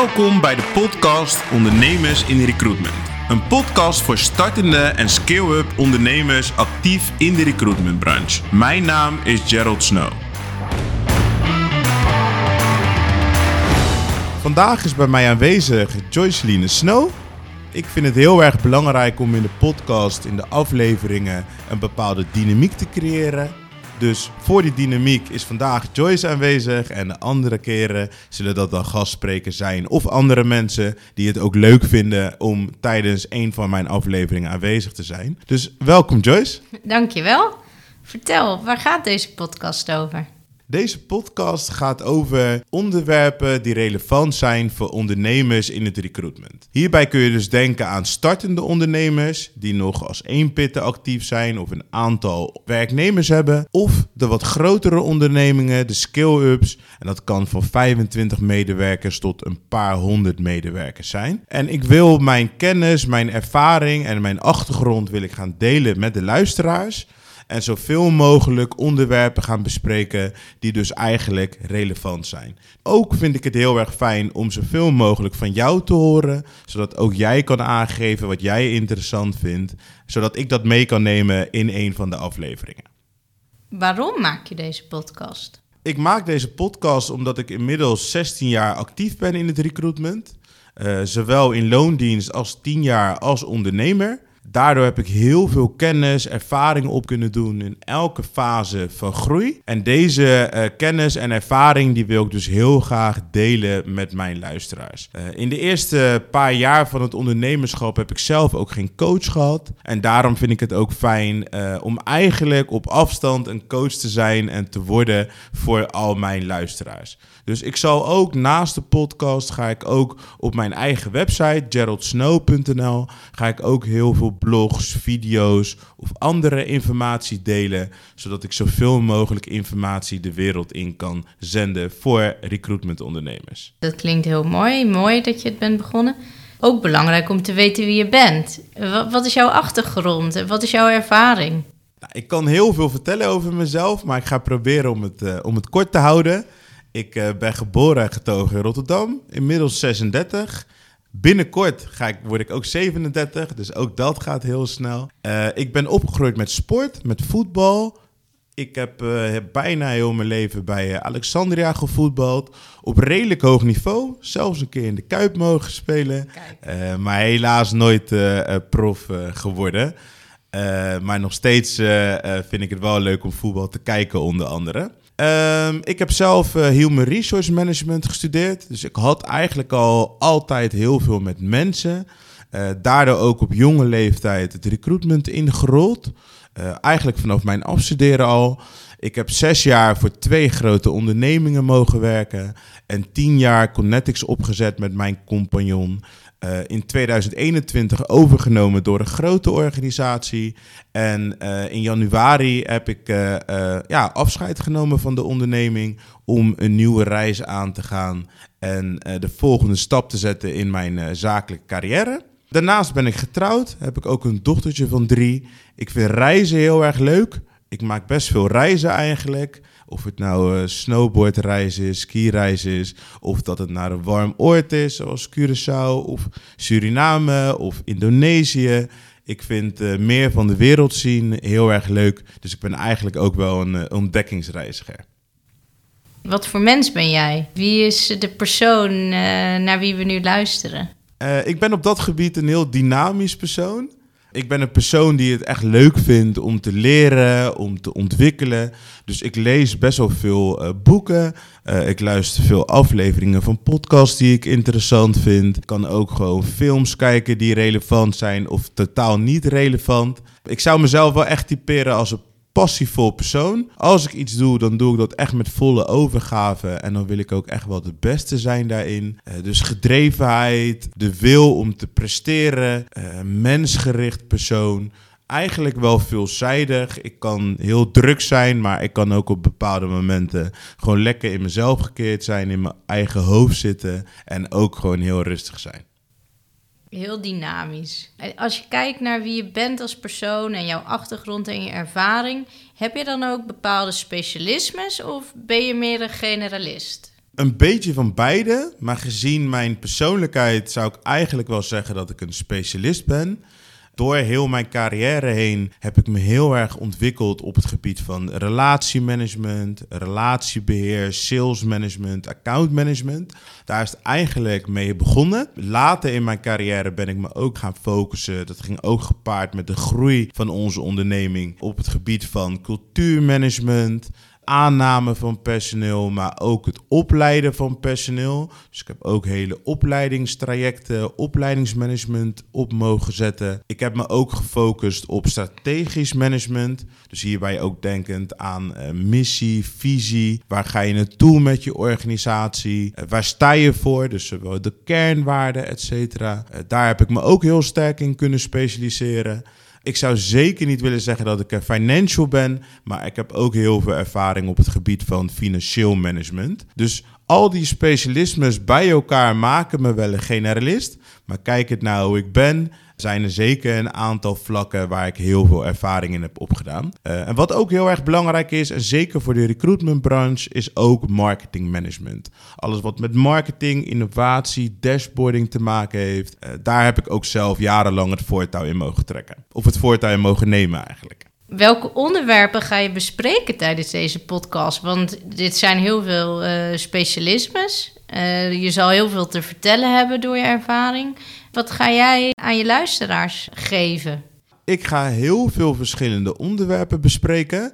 Welkom bij de podcast Ondernemers in Recruitment. Een podcast voor startende en scale-up ondernemers actief in de recruitmentbranche. Mijn naam is Gerald Snow. Vandaag is bij mij aanwezig Joyceline Snow. Ik vind het heel erg belangrijk om in de podcast, in de afleveringen, een bepaalde dynamiek te creëren. Dus voor die dynamiek is vandaag Joyce aanwezig en de andere keren zullen dat dan gastsprekers zijn of andere mensen die het ook leuk vinden om tijdens een van mijn afleveringen aanwezig te zijn. Dus welkom Joyce. Dankjewel. Vertel, waar gaat deze podcast over? Deze podcast gaat over onderwerpen die relevant zijn voor ondernemers in het recruitment. Hierbij kun je dus denken aan startende ondernemers die nog als eenpitten actief zijn of een aantal werknemers hebben, of de wat grotere ondernemingen, de scale-ups, en dat kan van 25 medewerkers tot een paar honderd medewerkers zijn. En ik wil mijn kennis, mijn ervaring en mijn achtergrond wil ik gaan delen met de luisteraars en zoveel mogelijk onderwerpen gaan bespreken die dus eigenlijk relevant zijn. Ook vind ik het heel erg fijn om zoveel mogelijk van jou te horen, zodat ook jij kan aangeven wat jij interessant vindt, zodat ik dat mee kan nemen in een van de afleveringen. Waarom maak je deze podcast? Ik maak deze podcast omdat ik inmiddels 16 jaar actief ben in het recruitment. Uh, zowel in loondienst als 10 jaar als ondernemer. Daardoor heb ik heel veel kennis, ervaring op kunnen doen in elke fase van groei. En deze uh, kennis en ervaring die wil ik dus heel graag delen met mijn luisteraars. Uh, in de eerste paar jaar van het ondernemerschap heb ik zelf ook geen coach gehad. En daarom vind ik het ook fijn uh, om eigenlijk op afstand een coach te zijn en te worden voor al mijn luisteraars. Dus ik zal ook naast de podcast ga ik ook op mijn eigen website geraldsnow.nl ga ik ook heel veel blogs, video's of andere informatie delen, zodat ik zoveel mogelijk informatie de wereld in kan zenden voor recruitmentondernemers. Dat klinkt heel mooi, mooi dat je het bent begonnen. Ook belangrijk om te weten wie je bent. Wat is jouw achtergrond? Wat is jouw ervaring? Nou, ik kan heel veel vertellen over mezelf, maar ik ga proberen om het, uh, om het kort te houden. Ik uh, ben geboren en getogen in Rotterdam, inmiddels 36. Binnenkort ga ik, word ik ook 37, dus ook dat gaat heel snel. Uh, ik ben opgegroeid met sport, met voetbal. Ik heb uh, bijna heel mijn leven bij Alexandria gevoetbald. Op redelijk hoog niveau. Zelfs een keer in de Kuip mogen spelen. maar helaas nooit prof geworden. maar nog steeds vind ik het wel leuk om voetbal te kijken, onder andere. Um, ik heb zelf uh, Human Resource Management gestudeerd. Dus ik had eigenlijk al altijd heel veel met mensen. Uh, daardoor ook op jonge leeftijd het recruitment ingerold. Uh, eigenlijk vanaf mijn afstuderen al. Ik heb zes jaar voor twee grote ondernemingen mogen werken. En tien jaar Connetics opgezet met mijn compagnon. Uh, in 2021 overgenomen door een grote organisatie. En uh, in januari heb ik uh, ja, afscheid genomen van de onderneming om een nieuwe reis aan te gaan en de volgende stap te zetten in mijn zakelijke carrière. Daarnaast ben ik getrouwd, heb ik ook een dochtertje van drie. Ik vind reizen heel erg leuk. Ik maak best veel reizen eigenlijk. Of het nou uh, snowboardreizen is, skireizen is, of dat het naar een warm oord is, zoals Curaçao of Suriname of Indonesië. Ik vind uh, meer van de wereld zien heel erg leuk. Dus ik ben eigenlijk ook wel een uh, ontdekkingsreiziger. Wat voor mens ben jij? Wie is de persoon naar wie we nu luisteren? ik ben op dat gebied een heel dynamisch persoon. Ik ben een persoon die het echt leuk vindt om te leren, om te ontwikkelen. Dus ik lees best wel veel uh, boeken. Uh, ik luister veel afleveringen van podcasts die ik interessant vind. Ik kan ook gewoon films kijken die relevant zijn of totaal niet relevant. Ik zou mezelf wel echt typeren als een passievol persoon. Als ik iets doe, dan doe ik dat echt met volle overgave. En dan wil ik ook echt wel de beste zijn daarin. Uh, dus gedrevenheid, de wil om te presteren, uh, mensgericht persoon. Eigenlijk wel veelzijdig. Ik kan heel druk zijn, maar ik kan ook op bepaalde momenten gewoon lekker in mezelf gekeerd zijn, in mijn eigen hoofd zitten en ook gewoon heel rustig zijn. Heel dynamisch. Als je kijkt naar wie je bent als persoon en jouw achtergrond en je ervaring, heb je dan ook bepaalde specialismes of ben je meer een generalist? Een beetje van beide, maar gezien mijn persoonlijkheid zou ik eigenlijk wel zeggen dat ik een specialist ben. Door heel mijn carrière heen heb ik me heel erg ontwikkeld op het gebied van relatiemanagement, relatiebeheer, salesmanagement, accountmanagement. Daar is het eigenlijk mee begonnen. Later in mijn carrière ben ik me ook gaan focussen. Dat ging ook gepaard met de groei van onze onderneming op het gebied van cultuurmanagement aanname van personeel, maar ook het opleiden van personeel. Dus ik heb ook hele opleidingstrajecten, opleidingsmanagement op mogen zetten. Ik heb me ook gefocust op strategisch management. Dus hierbij ook denkend aan uh, missie, visie. Waar ga je naartoe met je organisatie? Uh, waar sta je voor? Dus zowel de kernwaarden, et cetera. Uh, daar heb ik me ook heel sterk in kunnen specialiseren. Ik zou zeker niet willen zeggen dat ik een financial ben, maar ik heb ook heel veel ervaring op het gebied van financieel management. Dus al die specialismes bij elkaar maken me wel een generalist. Maar kijk het nou hoe ik ben, zijn er zeker een aantal vlakken waar ik heel veel ervaring in heb opgedaan. Uh, en wat ook heel erg belangrijk is, en zeker voor de recruitmentbranche, is ook marketing management. Alles wat met marketing, innovatie, dashboarding te maken heeft, uh, daar heb ik ook zelf jarenlang het voortouw in mogen trekken. Of het voortouw in mogen nemen eigenlijk. Welke onderwerpen ga je bespreken tijdens deze podcast? Want dit zijn heel veel uh, specialismes. Je zal heel veel te vertellen hebben door je ervaring. Wat ga jij aan je luisteraars geven? Ik ga heel veel verschillende onderwerpen bespreken.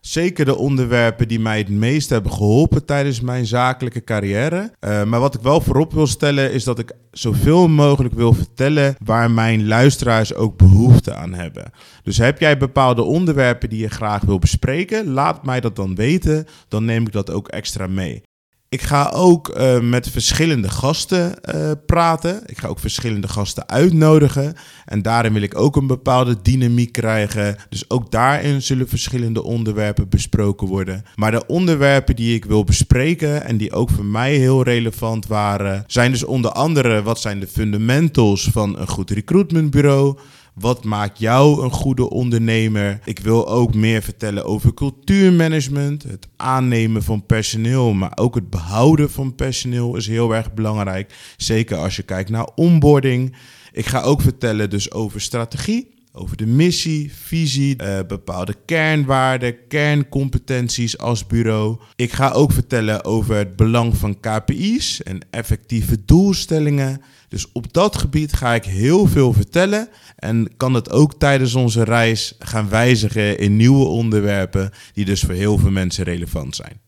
Zeker de onderwerpen die mij het meest hebben geholpen tijdens mijn zakelijke carrière. Uh, maar wat ik wel voorop wil stellen is dat ik zoveel mogelijk wil vertellen waar mijn luisteraars ook behoefte aan hebben. Dus heb jij bepaalde onderwerpen die je graag wil bespreken, laat mij dat dan weten. Dan neem ik dat ook extra mee. Ik ga ook uh, met verschillende gasten uh, praten. Ik ga ook verschillende gasten uitnodigen. En daarin wil ik ook een bepaalde dynamiek krijgen. Dus ook daarin zullen verschillende onderwerpen besproken worden. Maar de onderwerpen die ik wil bespreken en die ook voor mij heel relevant waren, zijn dus onder andere wat zijn de fundamentals van een goed recruitmentbureau. Wat maakt jou een goede ondernemer? Ik wil ook meer vertellen over cultuurmanagement. Het aannemen van personeel, maar ook het behouden van personeel is heel erg belangrijk. Zeker als je kijkt naar onboarding. Ik ga ook vertellen dus over strategie. Over de missie, visie, uh, bepaalde kernwaarden, kerncompetenties als bureau. Ik ga ook vertellen over het belang van KPI's en effectieve doelstellingen. Dus op dat gebied ga ik heel veel vertellen en kan het ook tijdens onze reis gaan wijzigen in nieuwe onderwerpen die dus voor heel veel mensen relevant zijn.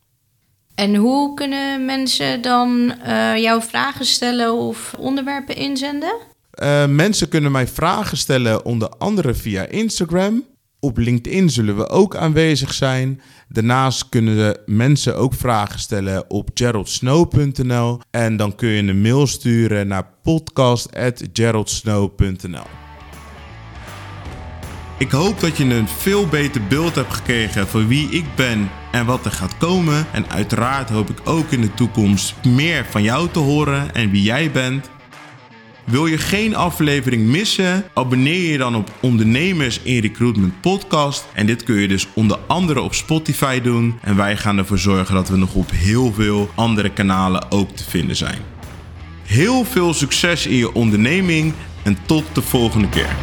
En hoe kunnen mensen dan uh, jouw vragen stellen of onderwerpen inzenden? Uh, mensen kunnen mij vragen stellen, onder andere via Instagram. Op LinkedIn zullen we ook aanwezig zijn. Daarnaast kunnen mensen ook vragen stellen op geraldsnow.nl. En dan kun je een mail sturen naar podcast.geraldsnow.nl. Ik hoop dat je een veel beter beeld hebt gekregen van wie ik ben en wat er gaat komen. En uiteraard hoop ik ook in de toekomst meer van jou te horen en wie jij bent. Wil je geen aflevering missen? Abonneer je dan op Ondernemers in Recruitment Podcast. En dit kun je dus onder andere op Spotify doen. En wij gaan ervoor zorgen dat we nog op heel veel andere kanalen ook te vinden zijn. Heel veel succes in je onderneming en tot de volgende keer.